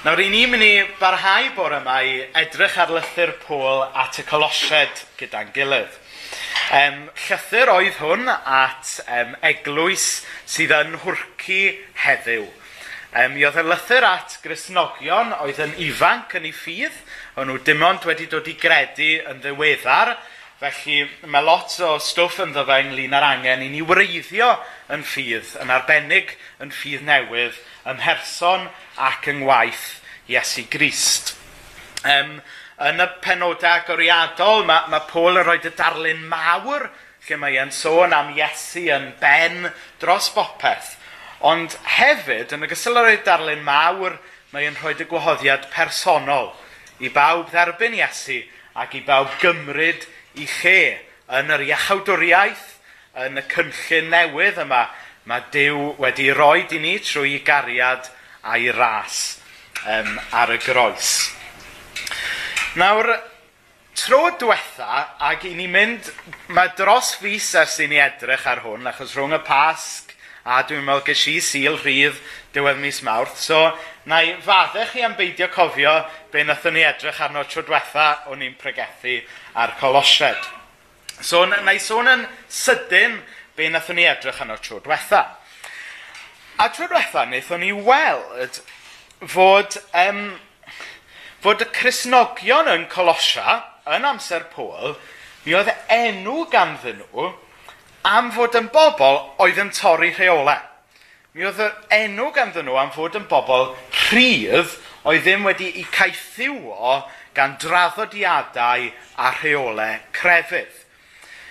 Nawr, i ni'n mynd i barhau bore yma i edrych ar lythyr Pôl at y Colosied gyda'n gilydd. Um, llythyr oedd hwn at um, eglwys sydd yn hwrcu heddiw. Um, mi oedd y lythyr at grisnogion oedd yn ifanc yn ei ffydd, o'n nhw dim ond wedi dod i gredu yn ddiweddar, felly mae lot o stwff yn ddyfa ynglyn â'r angen i ni wreiddio yn ffydd, yn arbennig yn ffydd newydd, ym mherson ac yng ngwaith Iesu Grist. Um, yn y penodau agoriadol, mae, mae Paul yn rhoi y darlun mawr lle mae e'n sôn am Iesu yn ben dros bopeth. Ond hefyd, yn y ogystal â'r darlun mawr, mae e'n rhoi y gwahoddiad personol i bawb dderbyn Iesu ac i bawb gymryd i lle yn yr iachawdwriaeth, yn y cynllun newydd yma mae Dyw wedi roi i ni trwy gariad a'i ras um, ar y groes. Nawr, tro diwetha, ac i ni mynd, mae dros fus ers i ni edrych ar hwn, achos rhwng y pasg a dwi'n meddwl ges i syl rhydd diwedd mis mawrth. So, na i faddech chi am beidio cofio be wnaethon ni edrych arno tro diwetha o'n i'n pregethu ar colosied. So, na i sôn yn sydyn be wnaethon ni edrych yn o'r tro diwetha. A tro diwetha, wnaethon ni weld fod, um, fod y Cresnogion yn Colosia, yn amser Pôl, mi oedd enw ganddyn nhw am fod yn bobl oedd yn torri rheolau. Mi oedd yr enw ganddyn nhw am fod yn bobl rhydd oedd ddim wedi eu caethiwo gan draddodiadau a rheolau crefydd.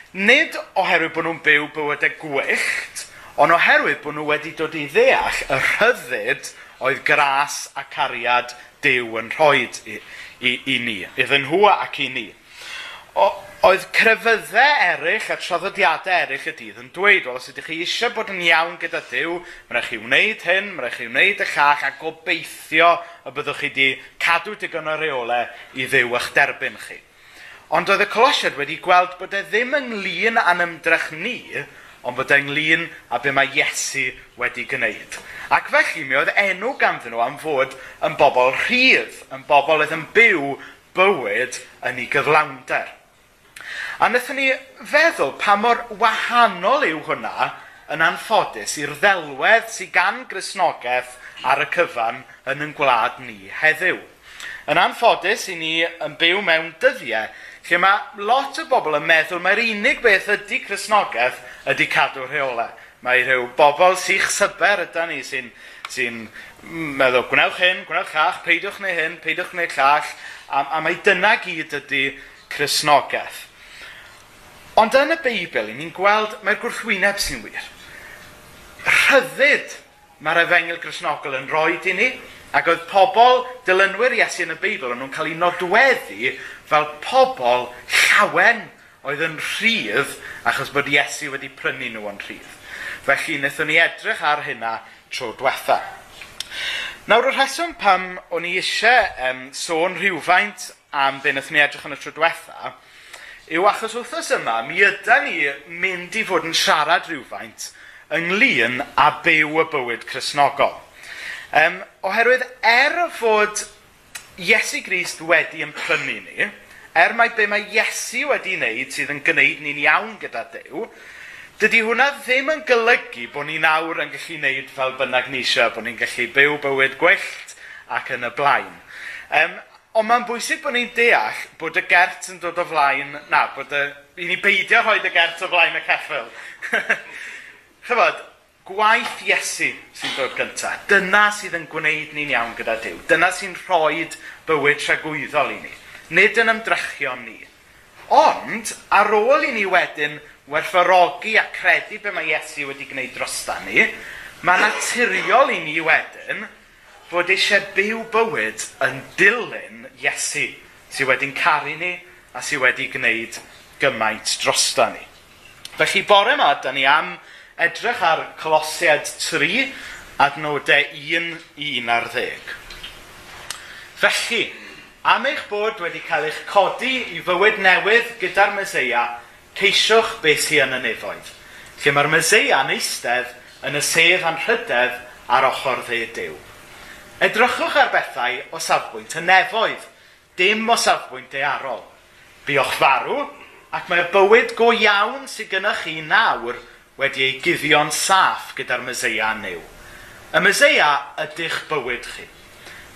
Nid oherwydd bod nhw'n byw bywydau e gwyllt, ond oherwydd bod nhw wedi dod i ddeall y rhyddid oedd gras a cariad dew yn rhoi i, i, i ni, iddyn nhw ac i ni. O, oedd crefyddau eraill a traddodiadau eraill y dydd yn dweud, wel, os ydych chi eisiau bod yn iawn gyda Dyw, mae'n rhaid chi wneud hyn, mae'n rhaid chi wneud y llach, a gobeithio y byddwch chi wedi cadw digon o reolau i ddew eich derbyn chi. Ond oedd y Colosiad wedi gweld bod e ddim ynglyn â'n ymdrech ni, ond bod ynglyn â be mae Iesu wedi gwneud. Ac felly mi oedd enw ganddyn nhw am fod yn bobl rhydd, yn bobl oedd yn byw bywyd yn ei gyflawnder. A wnaethon ni feddwl pa mor wahanol yw hwnna yn anffodus i'r ddelwedd sydd gan grisnogaeth ar y cyfan yn yn gwlad ni heddiw. Yn anffodus, i ni yn byw mewn dyddiau Lle mae lot o bobl yn meddwl mae'r unig beth ydy Cresnogaeth ydy cadw rheolau. Mae rhyw bobl sych syber ydy ni sy'n sy meddwl gwnewch hyn, gwnewch llall, peidiwch neu hyn, peidiwch neu llall, a, a mae dyna gyd ydy Cresnogaeth. Ond yn y Beibl, ni'n gweld mae'r gwrthwyneb sy'n wir. Rhyddid mae'r efengil Cresnogol yn rhoi i ni, Ac oedd pobl dilynwyr Iesu yn y Beibl, o'n nhw'n cael ei nodweddu fel pobl llawen oedd yn rhydd achos bod Iesu wedi prynu nhw yn rhydd. Felly, wnaethon ni edrych ar hynna tro diwetha. Nawr, y rheswm pam o'n i eisiau um, sôn rhywfaint am be wnaethon ni edrych yn y tro diwetha, yw achos wrthos yma, mi yda ni mynd i fod yn siarad rhywfaint ynglyn â byw y bywyd chrysnogol. Um, oherwydd er fod Iesu Grist wedi ymprynu ni, er mae be mae Iesu wedi wneud sydd yn gwneud ni'n iawn gyda Dyw, dydy hwnna ddim yn golygu bod ni nawr yn gallu wneud fel bynnag ni eisiau, bod ni'n gallu byw bywyd gwyllt ac yn y blaen. Um, ond mae'n bwysig bod ni'n deall bod y gert yn dod o flaen, na, bod y, i ni beidio rhoi y gert o flaen y ceffil. Chybod, gwaith Iesu sy'n dod gyntaf. Dyna sydd yn gwneud ni'n iawn gyda Dyw. Dyna sy'n rhoi bywyd tragwyddol i ni. Nid yn ymdrechion ni. Ond, ar ôl i ni wedyn werthfarogi a credu be mae Iesu wedi gwneud drosta ni, mae naturiol i ni wedyn fod eisiau byw bywyd yn dilyn Iesu sydd wedi'n caru ni a sydd wedi gwneud gymaint drosta ni. Felly bore yma, da ni am edrych ar Colosiad 3, adnodau 1-1 ar 10. Felly, am eich bod wedi cael eich codi i fywyd newydd gyda'r Meseia, ceisiwch beth sy'n yn y nefoedd, lle mae'r Meseia yn eistedd yn y sef anrhydedd ar ochr dde Dyw. Edrychwch ar bethau o safbwynt y nefoedd, dim o safbwynt dearol. Biwch farw, ac mae'r bywyd go iawn sydd gennych chi nawr – wedi ei guddio'n saff gyda'r myseia new. Y myseia ydych bywyd chi.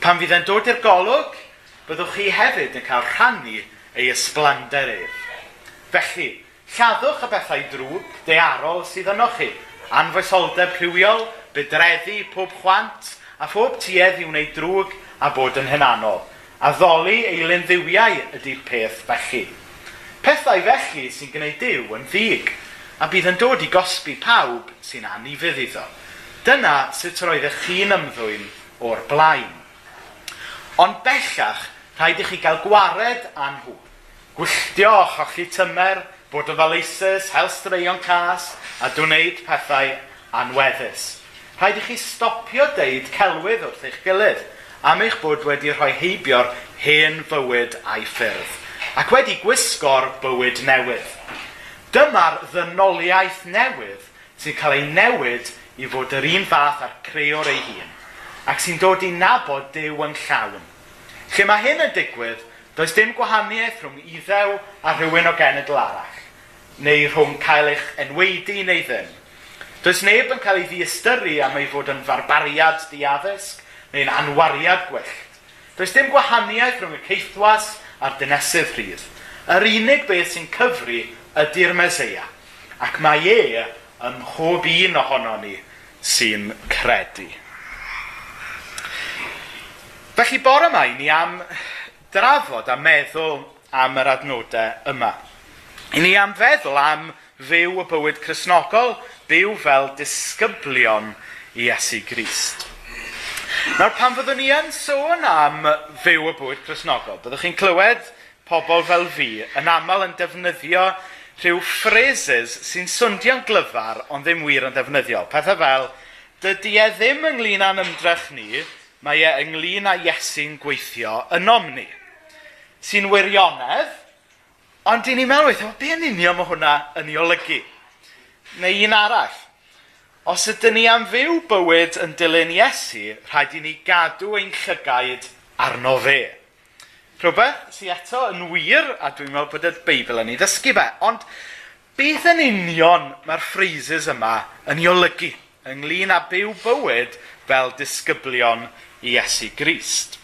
Pan fydd e'n dod i'r golwg, byddwch chi hefyd yn cael rhannu ei ysblander ef. Felly, lladdwch y bethau drwg dearol sydd yno chi, anfoesoldeb rhywiol, bydreddu pob chwant a phob tuedd i wneud drwg a bod yn hynanol. A ddoli eilyn ddiwiau ydy'r peth felly. Pethau felly sy'n gwneud Dyw yn ddig a bydd yn dod i gosbi pawb sy'n anifydd iddo. Dyna sut roeddech chi'n ymddwyn o'r blaen. Ond bellach, rhaid i chi gael gwared a nhw. Gwylltio a cholli tymer, bod o faleisus, helstreion cas, a dwneud pethau anweddus. Rhaid i chi stopio deud celwydd wrth eich gilydd, am eich bod wedi rhoi heibio'r hen fywyd a'i ffyrdd, ac wedi gwisgo'r bywyd newydd. Dyma'r ddynoliaeth newydd sy'n cael ei newid i fod yr un fath a'r creor ei hun, ac sy'n dod i nabod Dyw yn llawn. Lle mae hyn yn digwydd, does dim gwahaniaeth rhwng iddew a rhywun o genedl arall, neu rhwng cael eich enweidi neu ddim. Does neb yn cael ei ddiystyru am ei fod yn farbariad diaddysg neu'n anwariad gwyllt. Does dim gwahaniaeth rhwng y ceithwas a'r dynesydd rhydd. Yr unig beth sy'n cyfri ydy'r Meseia. Ac mae e ym mhob un ohono ni sy'n credu. Felly bore yma ni am drafod a meddwl am yr adnodau yma. I ni am feddwl am fyw y bywyd chrysnogol, byw fel disgyblion i Esu Grist. Nawr pan fyddwn ni yn sôn am fyw y bywyd chrysnogol, byddwch chi'n clywed pobl fel fi yn aml yn defnyddio rhyw phrases sy'n swndio'n glyfar ond ddim wir yn ddefnyddiol. Pethau fel, dydy e ddim ynglyn â'n ymdrech ni, mae e ynglyn â Iesu'n gweithio yn omni. Sy'n wirionedd, ond dyn ni'n meddwl weithio, be yn union mae hwnna yn ei olygu? Neu un arall, os ydyn ni am fyw bywyd yn dilyn Iesu, rhaid i ni gadw ein llygaid arno fe rhywbeth sy'n eto yn wir, a dwi'n meddwl bod y Beibl yn ei ddysgu fe. Ond beth yn union mae'r phrases yma yn ei olygu ynglyn â byw bywyd fel disgyblion i Iesu Grist.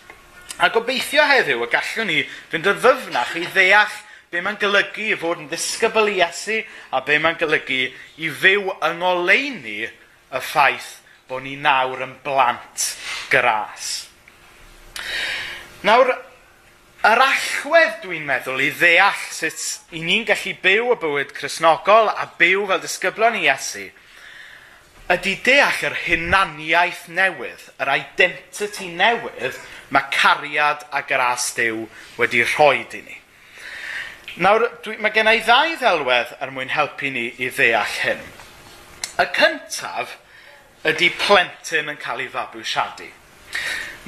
A gobeithio heddiw y gallwn ni fynd yn ddyfnach i ddeall be mae'n golygu i fod yn ddisgybl i Iesu a be mae'n golygu i fyw yng ngoleini y ffaith bod ni nawr yn blant gras. Nawr, yr allwedd dwi'n meddwl i ddeall sut i ni'n gallu byw y bywyd chrysnogol a byw fel disgyblon i Iesu ydy deall yr hunaniaeth newydd, yr identity newydd mae cariad a gras Dyw wedi rhoi i ni. Nawr, dwi, mae gen i ddau ddelwedd er mwyn helpu ni i ddeall hyn. Y cyntaf ydy plentyn yn cael ei fabwysiadu.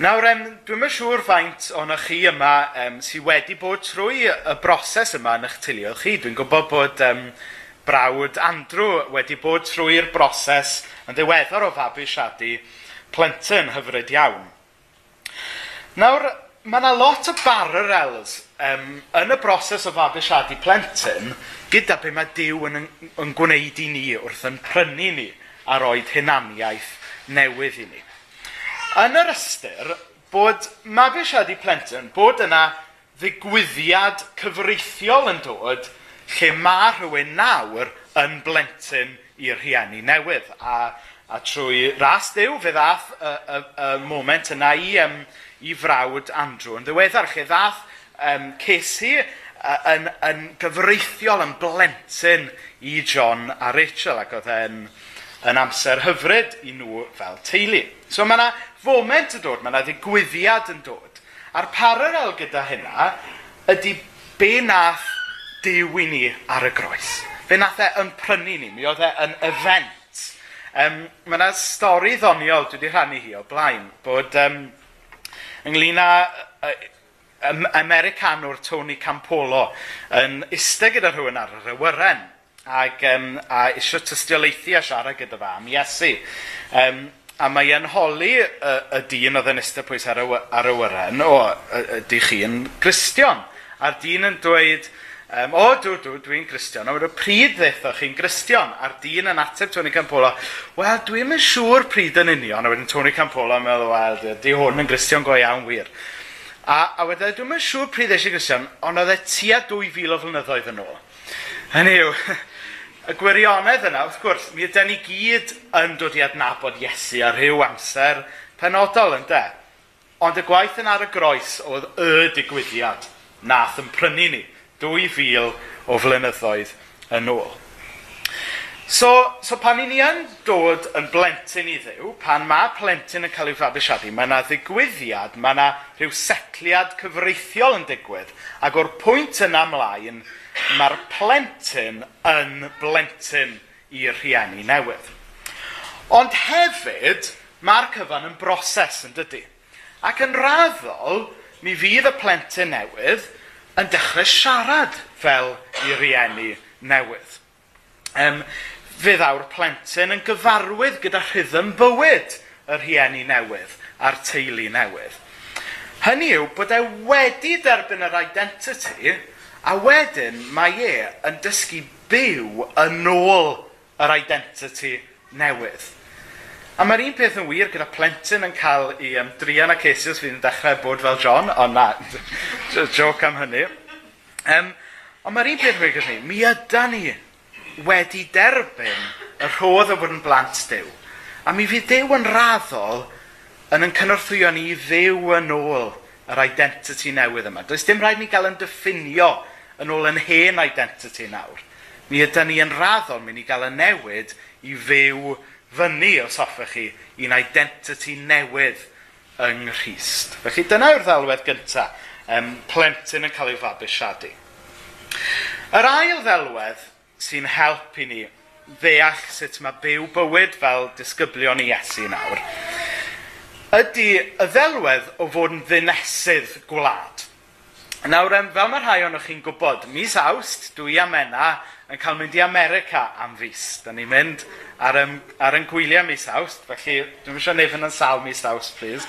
Nawr, um, dwi'n yn siŵr faint o'n chi yma um, sydd wedi bod trwy y broses yma yn eich tilio chi. Dwi'n gwybod bod um, brawd Andrew wedi bod trwy'r broses yn ddiweddar o fabwysiadu plentyn hyfryd iawn. Nawr, mae yna lot o barrels um, yn y broses o fabwysiadu plentyn gyda be mae Dyw yn, yn, yn gwneud i ni wrth yn prynu ni a roed hunaniaeth newydd i ni. Yn yr ystyr bod mabwysiadu plentyn, bod yna ddigwyddiad cyfreithiol yn dod lle mae rhywun nawr yn blentyn i'r rhieni newydd. A, a trwy ras dew, fe ddath y, y, y moment yna i, um, i frawd Andrew yn ddiweddar, lle ddath um, Casey uh, yn, yn gyfreithiol yn blentyn i John a Rachel ac oedd e'n yn amser hyfryd i nhw fel teulu. So mae yna foment yn dod, mae yna ddigwyddiad yn dod. A'r paralel gyda hynna ydy be nath diw i ni ar y groes. Fe nath e yn prynu ni, mi oedd e yn event. Um, mae yna stori ddoniol dwi wedi rhannu hi o blaen, bod um, ynglyn â uh, Americanwr Tony Campolo yn iste gyda rhywun ar yr awyren ac um, a eisiau tystiolaethu a siarad gyda fa am Iesu. Um, a mae e'n holi y, y dyn oedd yn ystod pwys ar y, ar y wyren, o, ydy chi'n Gristion. A'r dyn yn dweud, um, o, dw, dw, dwi'n Gristion. A wedi pryd ddeithoch chi'n Gristion? A'r dyn yn ateb Tony Campola, wel, dwi'n mynd siŵr pryd yn union. A wedyn Tony Campola yn meddwl, wel, di hwn yn Gristion go iawn wir. A, a wedyn, dwi'n mynd siŵr pryd eisiau Gristion, ond oedd e tua 2000 o flynyddoedd yn ôl. Hynny yw, y gwirionedd yna, wrth gwrs, mi ydyn ni gyd yn dod i adnabod Iesu ar rhyw amser penodol yn de. Ond y gwaith yn ar y groes oedd y digwyddiad nath yn prynu ni 2000 o flynyddoedd yn ôl. So, so pan i ni yn dod yn blentyn i ddew, pan mae plentyn yn cael ei fabwysiadu, mae yna ddigwyddiad, mae yna rhyw setliad cyfreithiol yn digwydd. Ac o'r pwynt yna ymlaen, mae'r plentyn yn blentyn i'r rhieni newydd. Ond hefyd, mae'r cyfan yn broses yn dydy. Ac yn raddol, mi fydd y plentyn newydd yn dechrau siarad fel i rieni newydd. Um, Fe ddaw'r plentyn yn gyfarwydd gyda rhythm bywyd y rhieni newydd a'r teulu newydd. Hynny yw bod e wedi derbyn yr identity a wedyn mae e yn dysgu byw yn ôl yr identity newydd. A mae'r un peth yn wir gyda plentyn yn cael i um, drian ac eisiau fi'n dechrau bod fel John, ond na, joc am hynny. Um, ond mae'r un peth yn wir gyda ni, mi yda ni wedi derbyn y rhodd o fod yn blant dew. A mi fydd dew yn raddol yn yn cynorthwyo ni i ddew yn ôl yr identity newydd yma. Does dim rhaid ni gael yn diffinio yn ôl yn hen identity nawr. Mi ydy ni yn raddol mynd i gael y newid i fyw fyny os hoffech chi i'n identity newydd yng Nghyst. Felly dyna yw'r ddelwedd gyntaf, um, plentyn yn cael ei fabwysiadu. Yr ail ddelwedd sy'n help i ni ddeall sut mae byw bywyd fel disgyblion i Iesu nawr, ydy y ddelwedd o fod yn ddinesydd gwlad. Nawr, fel mae rhai o'n chi'n gwybod, mis awst, dwi a Mena yn cael mynd i America am fus. Da ni'n mynd ar, um, ar yn gwyliau mis awst, felly dwi'n eisiau neud yn sal mis awst, please.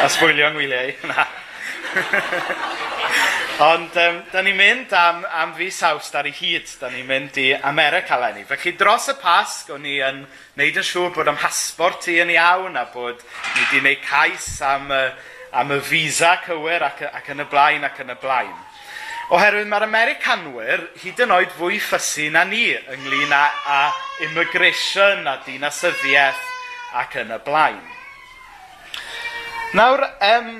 A sbwylio yn gwyliau. Na. Ond um, da ni'n mynd am, am fus awst ar ei hyd, da ni'n mynd i America lenni. Felly dros y pasg, o'n i yn neud yn siŵr bod am hasbort i yn iawn a bod ni wedi gwneud cais am, uh, am y visa cywir ac, ac yn y blaen ac yn y blaen. Oherwydd mae'r Americanwyr hyd yn oed fwy ffysu na ni ynglyn â, â immigration a dinasyddiaeth ac yn y blaen. Nawr, um,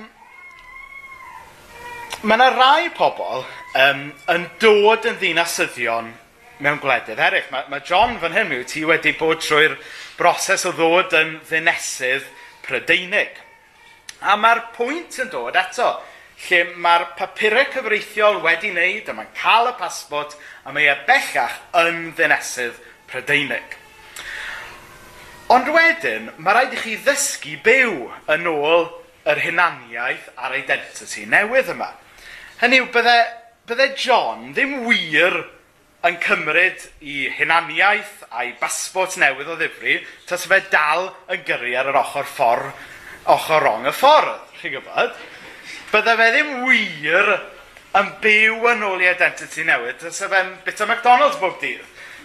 mae yna rai pobl um, yn dod yn ddinasyddion mewn gwledydd eraill. Mae, mae John fan hyn yw ti wedi bod trwy'r broses o ddod yn ddinesydd prydeinig. A mae'r pwynt yn dod eto, lle mae'r papurau cyfreithiol wedi wneud, a mae'n cael y pasbod, a mae e bellach yn ddinesydd prydeinig. Ond wedyn, mae rhaid i chi ddysgu byw yn ôl yr hunaniaeth a'r identity newydd yma. Hynny yw, bydde, bydde John ddim wir yn cymryd i hunaniaeth a'i basbort newydd o ddifri, tas fe dal yn gyrru ar yr ochr ffordd, ochr rong y ffordd, chi'n gwybod? Bydde fe ddim wir yn byw yn ôl i identity newydd, tas fe'n bit o McDonald's bob dydd.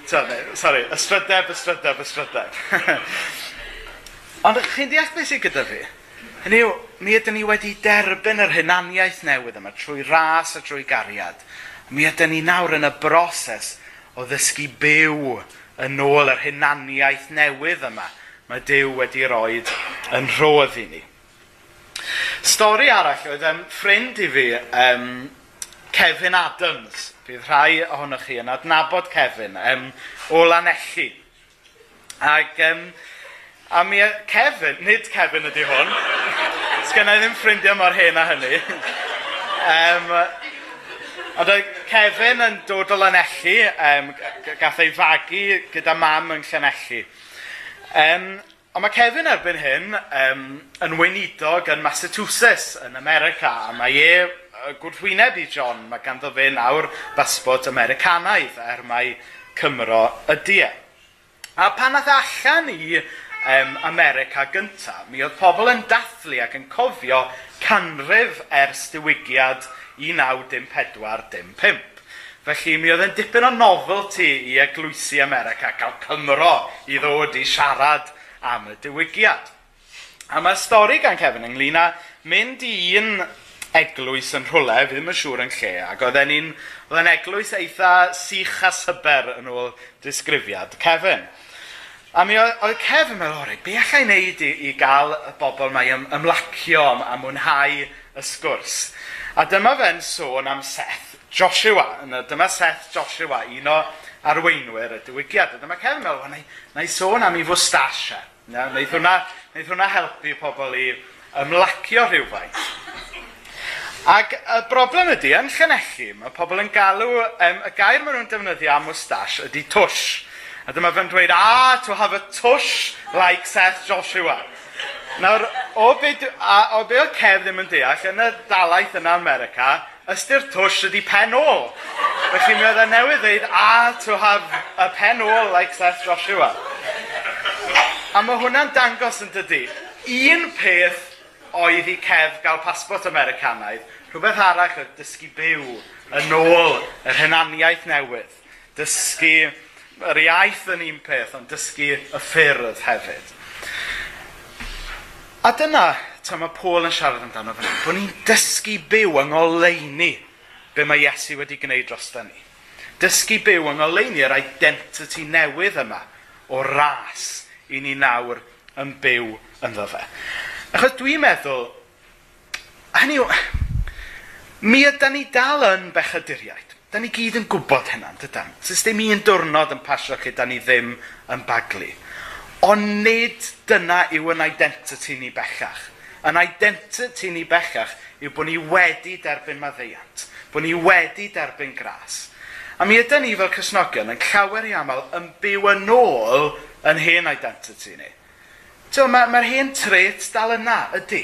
Sorry, ysbrydeb, ysbrydeb, ysbrydeb. Ond chi'n deall beth sy'n gyda fi? Hynny yw, mi ydym ni wedi derbyn yr hunaniaeth newydd yma trwy ras a trwy gariad. Mi ydym ni nawr yn y broses o ddysgu byw yn ôl yr hunaniaeth newydd yma mae Dyw wedi roed yn rhodd i ni. Stori arall oedd um, ffrind i fi, um, Kevin Adams, bydd rhai ohonoch chi yn adnabod Kevin, um, o Lanelli. Ac um, A mi e- Kevin, nid Kevin ydy hwn. Sgynna i ddim ffrindiau mor hen a hynny. um, ond oedd Kevin yn dod o Lanelli, um, gath ei fagu gyda mam yn Llanelli. Um, ond mae Kevin erbyn hyn um, yn weinidog yn Massachusetts yn America, a mae e gwrthwyneb i John, mae ganddo fe nawr basbod Americanaidd er mae Cymro ydy e. A pan nath e allan i um, America gyntaf, mi oedd pobl yn dathlu ac yn cofio canrif ers diwygiad 1954-55. Felly mi oedd yn dipyn o novelty i eglwysi America cael Cymro i ddod i siarad am y diwygiad. A mae stori gan Kevin ynglyn â mynd i un eglwys yn rhwle, fi ddim yn siŵr yn lle, ac oedd e'n eglwys eitha sych a syber yn ôl disgrifiad Kevin. A mi oedd Cef yn meddwl, o reit, be allai wneud i, i gael y bobl mae ym, ymlacio a mwynhau y sgwrs? A dyma fe'n sôn am Seth Joshua. Yna, dyma Seth Joshua, un o arweinwyr y diwygiad. A dyma Cef yn meddwl, na, na i sôn am i fwstasia. Na, wneud hwnna, hwnna helpu pobl i ymlacio rhywfaint. Ac y broblem ydy, yn Llanelli, mae pobl yn galw, um, y gair maen nhw'n defnyddio am mwstash ydy twsh. A dyma fe'n dweud, ah, to have a tush like Seth Joshua. Nawr, o be, a, o be o Cev ddim yn deall, yn y dalaeth yna America, ystyr tush ydy pen ôl. Felly mi oedd e newydd dweud, ah, to have a pen ôl like Seth Joshua. A mae hwnna'n dangos yn dydy, un peth oedd i Cev gael pasbort Americanaidd, rhywbeth arall oedd dysgu byw yn ôl yr hynaniaeth newydd. Dysgu yr iaith yn un peth, ond dysgu y ffyrdd hefyd. A dyna, ta mae Paul yn siarad amdano fan hyn, bod ni'n dysgu byw yng ngoleini be mae Iesu wedi gwneud dros da ni. Dysgu byw yng ngoleini yr identity newydd yma o ras i ni nawr yn byw ynddo fe. Achos dwi'n meddwl, hynny yw, mi ydy ni dal yn bechaduriaid. Da ni gyd yn gwybod hynna, dydan. Sys dim un diwrnod yn pasio lle da ni ddim yn baglu. Ond nid dyna yw yn identity ni bellach. Yn identity ni bellach yw bod ni wedi derbyn maddeiant. Bod ni wedi derbyn gras. A mi ydy ni fel cysnogion yn llawer i aml yn byw yn ôl yn hen identity ni. Mae'r ma hen trait dal yna, ydy.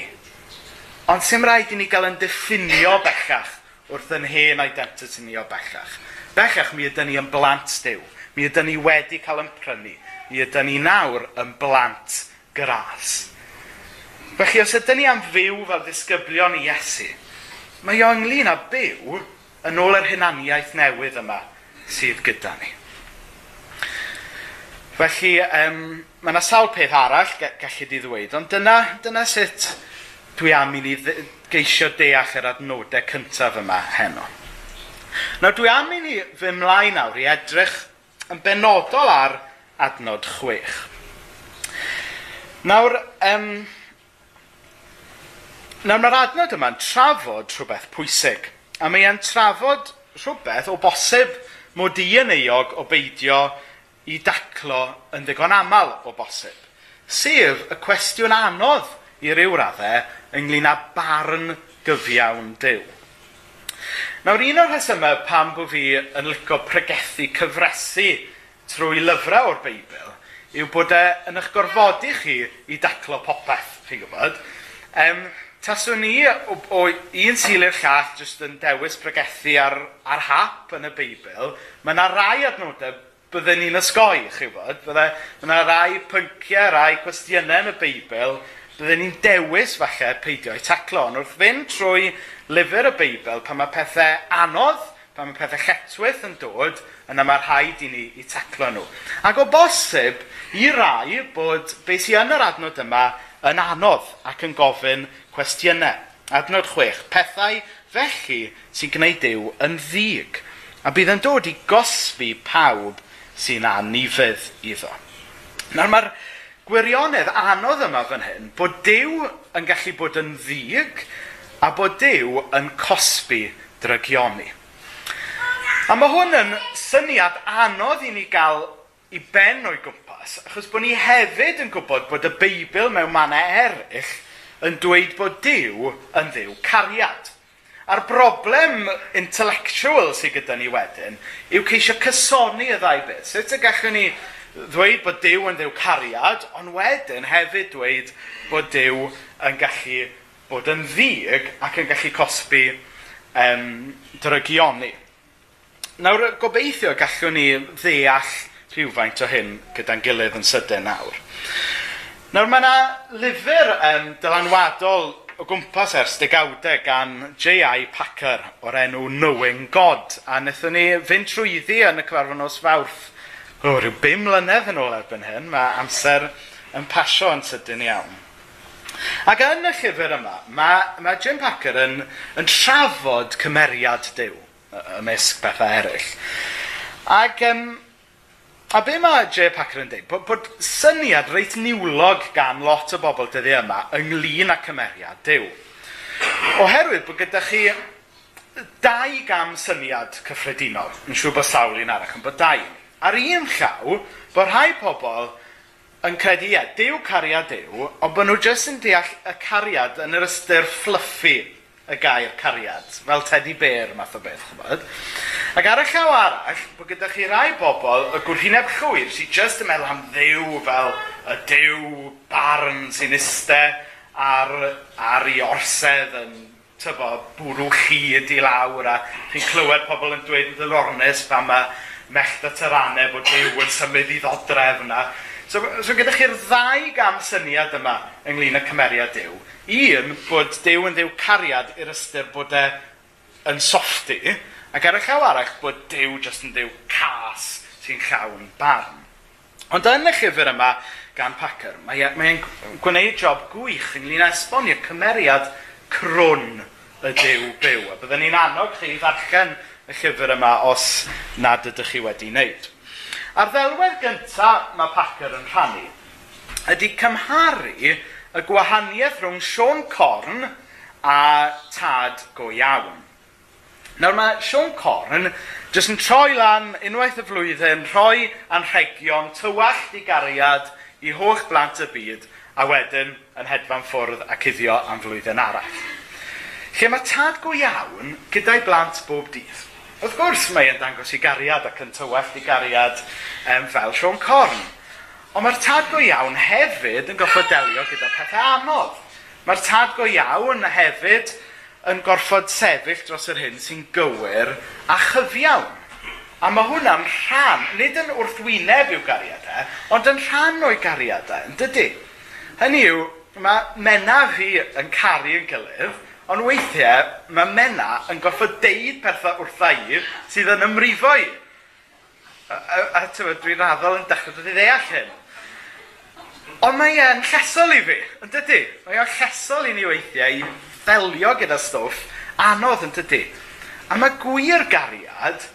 Ond sy'n rhaid i ni gael yn diffinio bellach wrth yn hen identity ni o bellach. Bellach mi ydyn ni yn blant diw. Mi ydyn ni wedi cael yn prynu. Mi ydyn ni nawr yn blant gras. Felly os ydyn ni am fyw fel ddisgyblion i Iesu, mae o ynglyn â byw yn ôl yr hunaniaeth newydd yma sydd gyda ni. Felly, um, mae yna sawl peth arall gallu di ddweud, ond dyna, dyna sut dwi am i ni geisio deall yr adnodau cyntaf yma heno. Nawr dwi am i ni fy mlaen nawr i edrych yn benodol ar adnod chwech. Nawr, um, nawr mae'r adnod yma'n trafod rhywbeth pwysig, a mae'n trafod rhywbeth o bosib mod i yn eog o beidio i daclo yn ddigon aml o bosib, sef y cwestiwn anodd i ryw raddau ynglyn â barn gyfiawn Dyw. Nawr, un o'r rhesymau pam bod fi yn licio pregethu cyfresu trwy lyfrau o'r Beibl yw bod e yn eich gorfodi chi i daclo popeth, chi'n gwybod. Ehm, taswn ni o, o un sil i'r llall jyst yn dewis pregethu ar, ar hap yn y Beibl, mae yna rai adnodau bydden ni'n ysgoi, chi'n gwybod. Bydde, mae yna rai pynciau, rai cwestiynau yn y Beibl byddwn ni'n dewis falle peidio i taclo. Ond wrth fynd trwy lyfr y Beibl, pan mae pethau anodd, pan mae pethau chetwyth yn dod, yna mae rhaid i ni i taclo nhw. Ac o bosib, i rai bod beth sy'n yn yr adnod yma yn anodd ac yn gofyn cwestiynau. Adnod chwech, Pethau felly sy'n gwneud Dyw yn ddig, a bydd yn dod i gosfi pawb sy'n anifedd iddo. Nawr mae'r gwirionedd anodd yma fan hyn bod Dyw yn gallu bod yn ddig a bod Dyw yn cosbi drygioni. A mae hwn yn syniad anodd i ni gael i ben o'i gwmpas, achos bod ni hefyd yn gwybod bod y Beibl mewn mannau eraill yn dweud bod Dyw yn ddiw cariad. A'r broblem intellectual sydd gyda ni wedyn yw ceisio cysoni y ddau beth. Sut y gallwn ni ddweud bod Dyw yn ddew cariad, ond wedyn hefyd dweud bod Dyw yn gallu bod yn ddig ac yn gallu cosbi um, dyrygioni. Nawr, gobeithio gallwn ni ddeall rhywfaint o hyn gyda'n gilydd yn sydyn nawr. Nawr, mae yna lyfr um, dylanwadol o gwmpas ers degawdau gan J.I. Packer o'r enw Knowing God. A wnaethon ni fynd trwyddi yn y cyfarfod nos fawrth o, rhyw 5 mlynedd yn ôl erbyn hyn, mae amser yn pasio yn sydyn iawn. Ac yn y llyfr yma, mae, mae Jim Packer yn, yn trafod cymeriad Dyw ymysg bethau eraill. Ac, um, a be mae J. Packer yn dweud? Bod, bod syniad reit niwlog gan lot o bobl dyddi yma ynglyn â cymeriad Dyw. Oherwydd bod gyda chi dau gam syniad cyffredinol. Yn siŵr bod sawl un arall yn bod dau. Ar un llaw, bod rhai pobl yn credu, ie, dew cariad dew, ond bod nhw jyst yn deall y cariad yn yr ystyr fluffy y gair cariad, fel Teddy Bear math o beth, chybod. Ac ar y llaw arall, bod gyda chi rai bobl y gwrhineb llwyr sy'n jyst yn meddwl am ddew fel y dew barn sy'n iste ar, ar ei orsedd yn tyfo bwrw chi yn lawr a chi'n clywed pobl yn dweud yn ddilornus pan mae mellt y tyranne bod Dyw yn symud i ddodref yna. So, so gyda chi'r ddau gam syniad yma ynglyn â cymeriad Dyw. Un, bod Dyw yn ddiw cariad i'r ystyr bod e yn softi, ac ar y llaw arall bod Dyw jyst yn ddiw cas sy'n llawn barn. Ond yn y llyfr yma gan Packer, mae'n mae, e, gwneud job gwych ynglyn â esbonio cymeriad crwn y Dyw byw. A byddwn ni'n annog chi ddarllen y llyfr yma os nad ydych chi wedi wneud. A'r ddelwedd gyntaf mae Packer yn rhannu ydy cymharu y gwahaniaeth rhwng Sean Corn a tad go iawn. Nawr mae Sean Corn jyst yn troi lan unwaith y flwyddyn, rhoi anrhegion tywallt i gariad i holl blant y byd a wedyn yn hedfan ffwrdd a cuddio am flwyddyn arall. Lle mae tad go iawn gyda'i blant bob dydd. Wrth gwrs, mae e'n dangos i gariad ac yn tywell i gariad um, fel Sean Corn. Ond mae'r tad go iawn hefyd yn goffod delio gyda pethau anodd. Mae'r tad go iawn hefyd yn gorfod sefyll dros yr hyn sy'n gywir a chyfiawn. A mae hwnna'n rhan, nid yn wrthwyneb i'w gariadau, ond yn rhan o'i gariadau, yn dydy. Hynny yw, mae mena fi yn caru yn gilydd, Ond weithiau, mae Mena yn goffod deud pethau wrtha i sydd yn ymrifo i. A, a, a dwi'n raddol yn dechrau dod i ddeall hyn. Ond mae e'n llesol i fi, yn dydy? Mae e'n llesol i ni weithiau i ddelio gyda stwff anodd yn dydy. A mae gwir gariad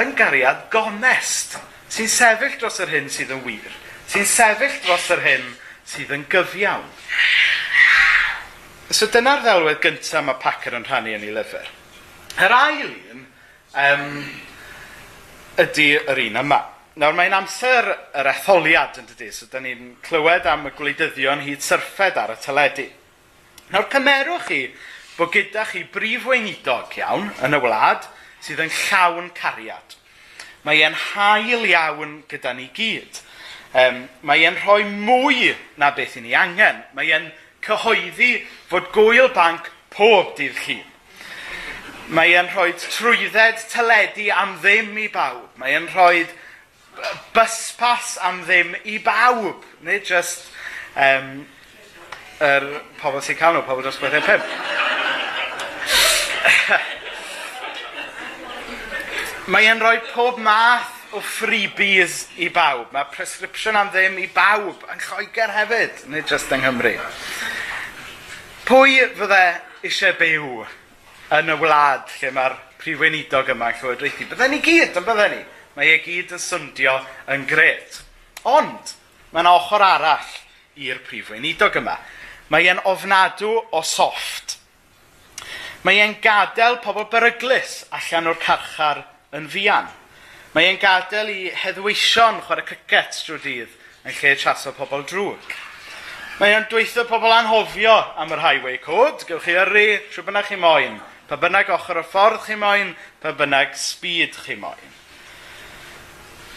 yn gariad gonest sy'n sefyll dros yr hyn sydd yn wir, sy'n sefyll dros yr hyn sydd yn gyfiawn. So dyna'r ddelwedd gyntaf mae Packer yn rhannu yn ei lyfr. Yr ail un um, ydy yr un yma. Nawr mae'n amser yr etholiad yn dydy, so da ni'n clywed am y gwleidyddion hyd syrffed ar y teledu. Nawr cymerwch chi bod gyda chi brif weinidog iawn yn y wlad sydd yn llawn cariad. Mae e'n hael iawn gyda ni gyd. Um, mae e'n rhoi mwy na beth i ni angen. Mae e'n cyhoeddi fod gwyl banc pob dydd llun. Mae e'n rhoi trwydded teledu am ddim i bawb. Mae e'n rhoi byspas am ddim i bawb. Nid just um, er pobl sy'n cael nhw, pobl dros beth pimp. Mae e'n rhoi pob math o freebies i bawb. Mae prescription am ddim i bawb yn Lloegr hefyd, nid just yng Nghymru. Pwy fydde eisiau byw yn y wlad lle mae'r prifweinidog yma yn llywodraethu? Bydden ni gyd, yn bydden ni. Mae ei gyd yn syndio yn gret. Ond, mae yna ochr arall i'r prif weinidog yma. Mae e'n ofnadw o soft. Mae e'n gadael pobl beryglus allan o'r carchar yn fian. Mae e'n gadael i heddweision chwarae cricet drwy dydd yn lle chaso pobl drwg. Mae e'n dweithio pobl anhofio am yr highway code. Gewch chi yrru trwy bynnag chi moyn. Pa bynnag ochr y ffordd chi moyn, pa bynnag speed chi moyn.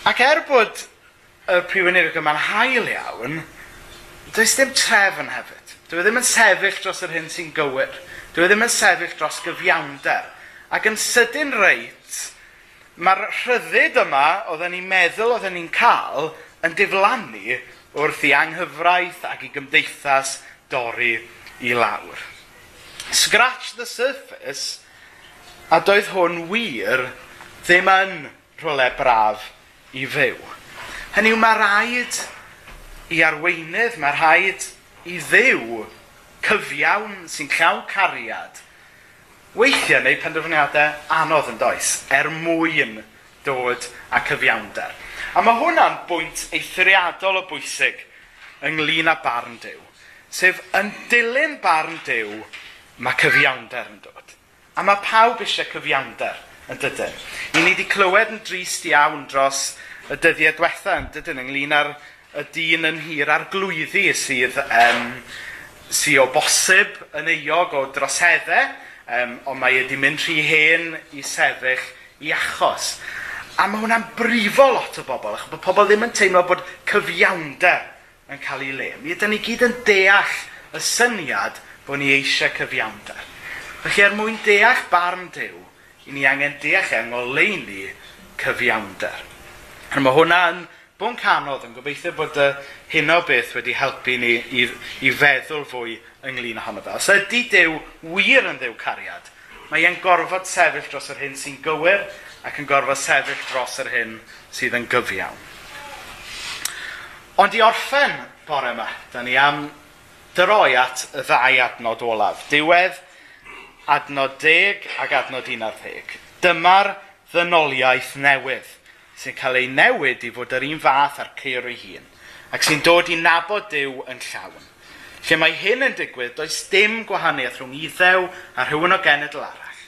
Ac er bod y prif weinidog yma'n hael iawn, does dim trefn hefyd. Dwi e ddim yn sefyll dros yr hyn sy'n gywir. Dwi e ddim yn sefyll dros gyfiawnder. Ac yn sydyn reit, mae'r rhyddid yma oedden ni'n meddwl oedden ni'n cael yn diflannu wrth i anghyfraith ac i gymdeithas dorri i lawr. Scratch the surface, a doedd hwn wir ddim yn rhywle braf i fyw. Hynny yw mae rhaid i arweinydd, mae rhaid i ddew cyfiawn sy'n llaw cariad – weithiau neu penderfyniadau anodd yn does, er mwyn dod â cyfiawnder. A mae hwnna'n bwynt eithriadol o bwysig ynglyn â barn Dyw. Sef yn dilyn barn Dyw, mae cyfiawnder yn dod. A mae pawb eisiau cyfiawnder yn dydyn. Ni ni wedi clywed yn drist iawn dros y dyddiau diwetha yn dydyn ynglyn â'r y dyn yn hir a'r glwyddi sydd um, sydd o bosib yn euog o droseddau um, ond mae e wedi mynd rhy hen i sefyll i achos. A mae hwnna'n brifo lot o bobl, achos bod pobl ddim yn teimlo bod cyfiawnder yn cael ei le. Mi ydym ni gyd yn deall y syniad bod ni eisiau cyfiawnder. Felly er mwyn deall barn Dyw, i ni angen deall e ngoleini cyfiawnder. A mae hwnna'n bo'n canodd yn gobeithio bod y hyn o beth wedi helpu ni i, i feddwl fwy ynglyn ohono honno fel. Os so, ydy Dyw wir yn ddew cariad, mae e'n gorfod sefyll dros yr hyn sy'n gywir ac yn gorfod sefyll dros yr hyn sydd yn gyfiawn. Ond i orffen bore yma, da ni am droi at y ddau adnod olaf. Diwedd adnod 10 ac adnod 11. Dyma'r ddynoliaeth newydd sy'n cael ei newid i fod yr un fath a'r ceir ei hun, ac sy'n dod i nabod Dyw yn llawn. Lle mae hyn yn digwydd, does dim gwahaniaeth rhwng iddew a rhywun o genedl arall,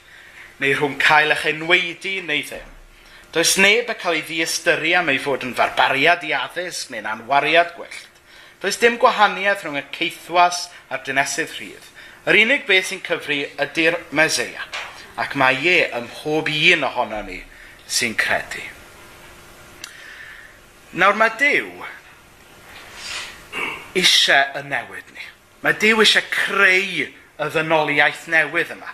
neu rhwng cael eich enweidi neu ddim. Does neb yn cael ei ddiystyru am ei fod yn farbariad i addysg neu'n anwariad gwyllt. Does dim gwahaniaeth rhwng y ceithwas a'r dynesydd rhydd. Yr unig beth sy'n cyfri ydy'r Meseia, ac mae ie ym mhob un ohono ni sy'n credu. Nawr mae Dyw eisiau y newid ni. Mae Dyw eisiau creu y ddynoliaeth newydd yma.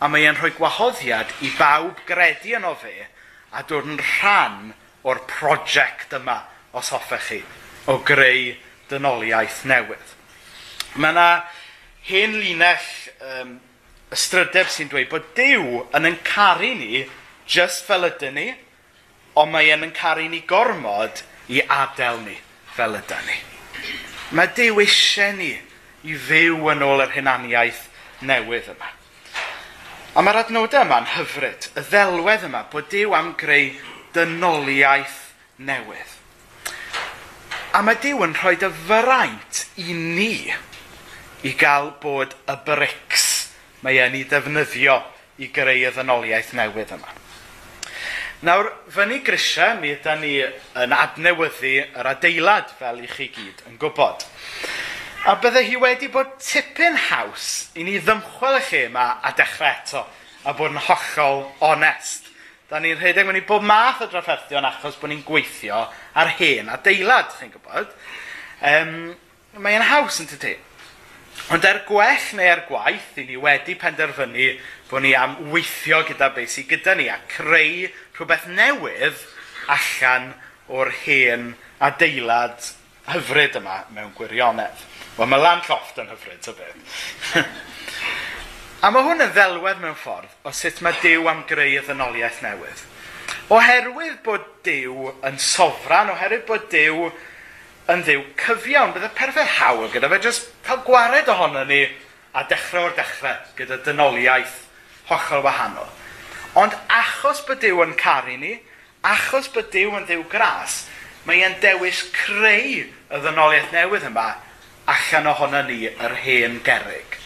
A mae e'n rhoi gwahoddiad i bawb gredu yno fe a dod yn rhan o'r prosiect yma, os hoffech chi, o greu dynoliaeth newydd. Mae yna hen linell um, ystrydeb sy'n dweud bod Dyw yn encaru ni just fel ydyn ni, ond mae e'n yn caru ni gormod i adael ni fel yda ni. Mae Dyw eisiau ni i fyw yn ôl yr hunaniaeth newydd yma. A mae'r adnodau yma'n hyfryd, y ddelwedd yma, bod Dyw am greu dynoliaeth newydd. A mae Dyw yn rhoi dy fyraint i ni i gael bod y brics mae e'n ei defnyddio i greu y ddynoliaeth newydd yma. Nawr, fyny grisiau, mi ydy ni yn adnewyddu yr adeilad fel i chi gyd yn gwybod. A bydde hi wedi bod tipyn haws i ni ddymchwel y lle yma a dechrau eto a bod yn hollol onest. Da ni'n rhedeg mewn i bob math o drafferthion achos bod ni'n gweithio ar hen adeilad, chi'n gwybod. Um, mae'n haws yn tydi. Ond er gwell neu er gwaith, i ni wedi penderfynu bod ni am weithio gyda beth sydd gyda ni a creu rhywbeth newydd allan o'r hen adeilad hyfryd yma mewn gwirionedd. Wel, mae lan Landloft yn hyfryd, ta beth. a mae hwn yn ddelwedd mewn ffordd o sut mae Dyw am greu y ddynoliaeth newydd. Oherwydd bod Dyw yn sofran, oherwydd bod Dyw yn ddiw cyfiawn, bydd y perffaith hawl gyda fe, jyst cael gwared ohono ni a dechrau o'r dechrau gyda dynoliaeth hollol wahanol. Ond achos bod Dyw yn caru ni, achos bod Dyw yn ddiw gras, mae e'n dewis creu y ddynoliaeth newydd yma allan ohono ni yr hen gerig.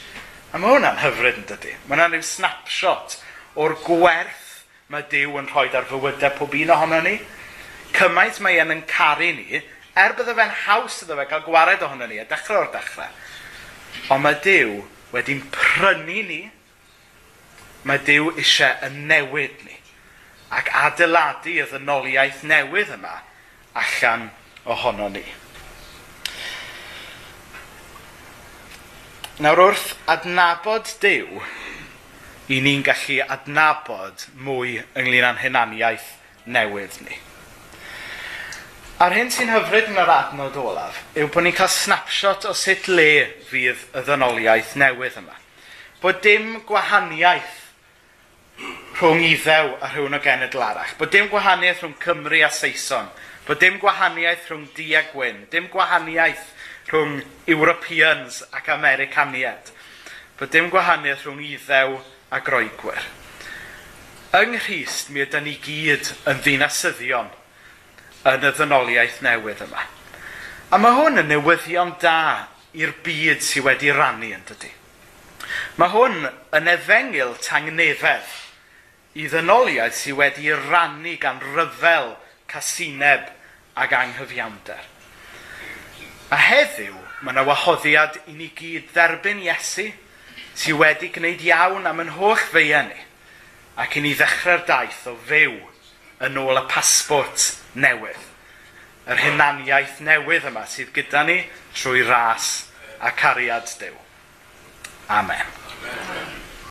A mae hwnna'n hyfryd yn dydy. Mae hwnna'n rhyw snapshot o'r gwerth mae Dyw yn rhoi ar fywydau pob un ohono ni. Cymaint mae e'n yn caru ni, er bydde fe'n haws iddo fe gael gwared ohono ni, a dechrau o'r dechrau. Ond mae Dyw wedi'n prynu ni, Mae Dyw eisiau yn newid ni ac adeiladu y ddynoliaeth newydd yma allan ohono ni. Nawr wrth adnabod Dyw, i ni'n gallu adnabod mwy ynglyn â'n hunaniaeth newydd ni. A'r hyn sy'n hyfryd yn yr adnod olaf yw bod ni'n cael snapshot o sut le fydd y ddynoliaeth newydd yma. Bod dim gwahaniaeth rhwng iddew a rhywun o genedl arall. Bod dim gwahaniaeth rhwng Cymru a Saeson. Bod dim gwahaniaeth rhwng di a gwyn. Dim gwahaniaeth rhwng Europeans ac Americaniad. Bod dim gwahaniaeth rhwng iddew a groegwyr. Yng Nghyst mi ydy ni gyd yn ddinasyddion yn y ddynoliaeth newydd yma. A mae hwn yn newyddion da i'r byd sydd wedi rannu yn dydy. Mae hwn yn efengil tangnefedd i ddynoliaeth sydd wedi rannu gan ryfel, casineb ac anghyfiawnder. A heddiw, mae yna wahoddiad i ni gyd dderbyn Iesu sydd wedi gwneud iawn am yn holl feia ni ac i ni ddechrau'r daith o fyw yn ôl y pasbwrt newydd. Yr hunaniaeth newydd yma sydd gyda ni trwy ras a cariad Dyw. Amen. Amen.